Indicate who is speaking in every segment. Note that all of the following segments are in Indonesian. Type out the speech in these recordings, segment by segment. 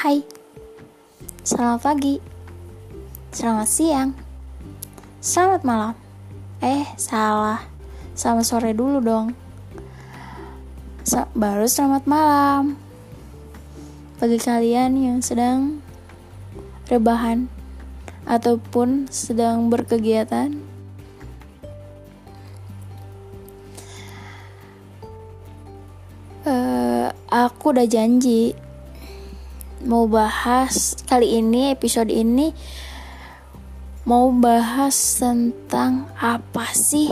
Speaker 1: Hai, selamat pagi, selamat siang, selamat malam. Eh, salah, selamat sore dulu dong. Baru selamat malam bagi kalian yang sedang rebahan ataupun sedang berkegiatan. Uh, aku udah janji mau bahas kali ini episode ini mau bahas tentang apa sih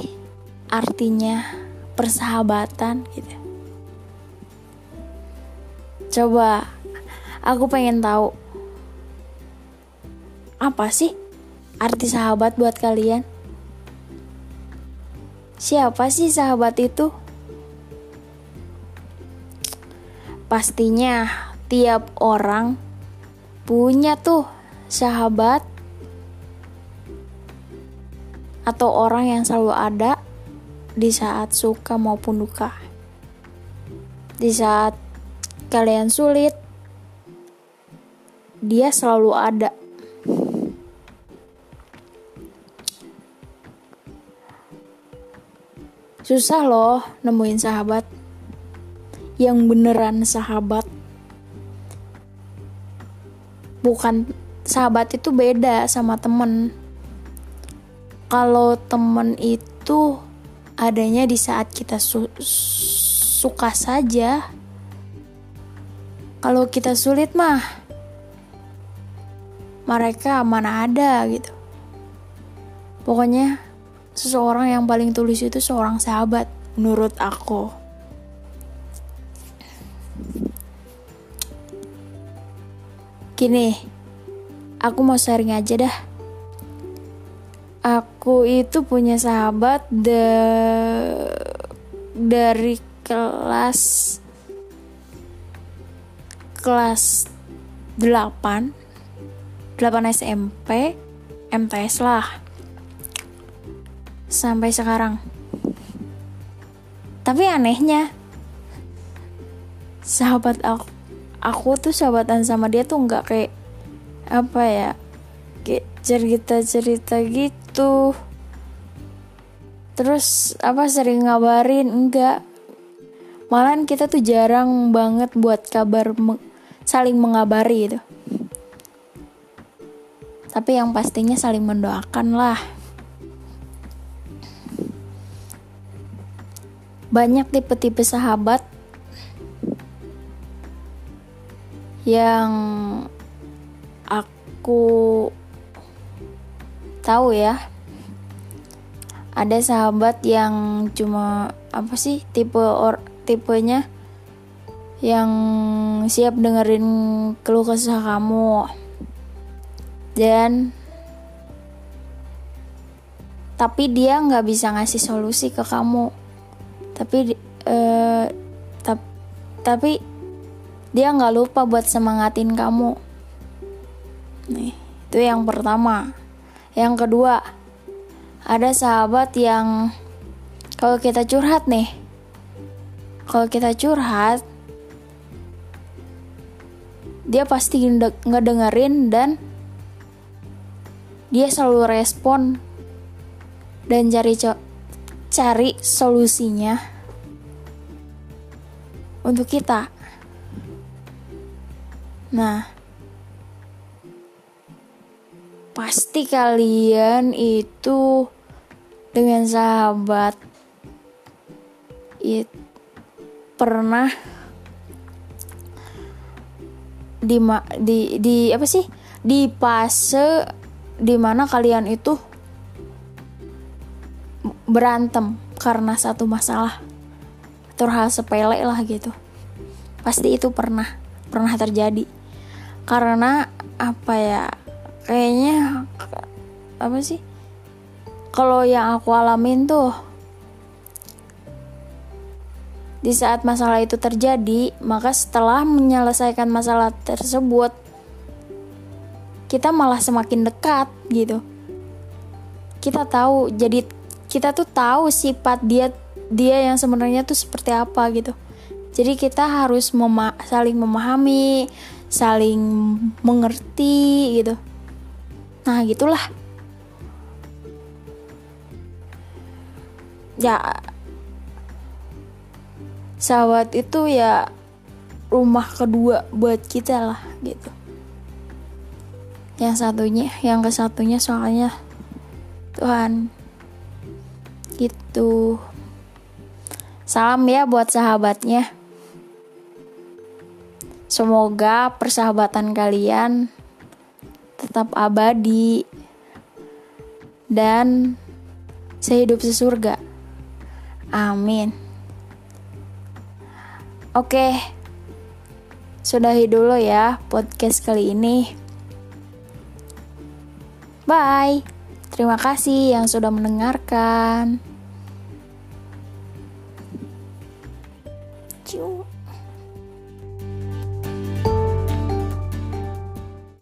Speaker 1: artinya persahabatan gitu. Coba aku pengen tahu apa sih arti sahabat buat kalian? Siapa sih sahabat itu? Pastinya tiap orang punya tuh sahabat atau orang yang selalu ada di saat suka maupun duka. Di saat kalian sulit, dia selalu ada. Susah loh nemuin sahabat yang beneran sahabat bukan sahabat itu beda sama temen. Kalau temen itu adanya di saat kita su suka saja. Kalau kita sulit mah mereka mana ada gitu. Pokoknya seseorang yang paling tulus itu seorang sahabat menurut aku Gini, aku mau sharing aja dah. Aku itu punya sahabat de dari kelas kelas 8 8 SMP MTS lah sampai sekarang tapi anehnya sahabat aku aku tuh sahabatan sama dia tuh nggak kayak apa ya kayak cerita-cerita gitu. Terus apa sering ngabarin? Enggak malahan kita tuh jarang banget buat kabar me saling mengabari gitu. Tapi yang pastinya saling mendoakan lah. Banyak tipe-tipe sahabat yang aku tahu ya ada sahabat yang cuma apa sih tipe or tipenya yang siap dengerin keluh kesah kamu. Dan tapi dia nggak bisa ngasih solusi ke kamu. Tapi uh, tap, tapi dia nggak lupa buat semangatin kamu. Nih itu yang pertama. Yang kedua ada sahabat yang kalau kita curhat nih kalau kita curhat dia pasti nggak dengerin dan dia selalu respon dan cari cari solusinya untuk kita Nah, pasti kalian itu dengan sahabat it, pernah di di di apa sih? Di fase di mana kalian itu berantem karena satu masalah. Atau hal sepele lah gitu. Pasti itu pernah pernah terjadi karena apa ya kayaknya apa sih kalau yang aku alamin tuh di saat masalah itu terjadi maka setelah menyelesaikan masalah tersebut kita malah semakin dekat gitu. Kita tahu jadi kita tuh tahu sifat dia dia yang sebenarnya tuh seperti apa gitu. Jadi kita harus mema saling memahami saling mengerti gitu. Nah gitulah. Ya sahabat itu ya rumah kedua buat kita lah gitu. Yang satunya yang ke satunya soalnya Tuhan. Gitu. Salam ya buat sahabatnya semoga persahabatan kalian tetap abadi dan sehidup sesurga. Amin. Oke sudahi dulu ya podcast kali ini. Bye. Terima kasih yang sudah mendengarkan.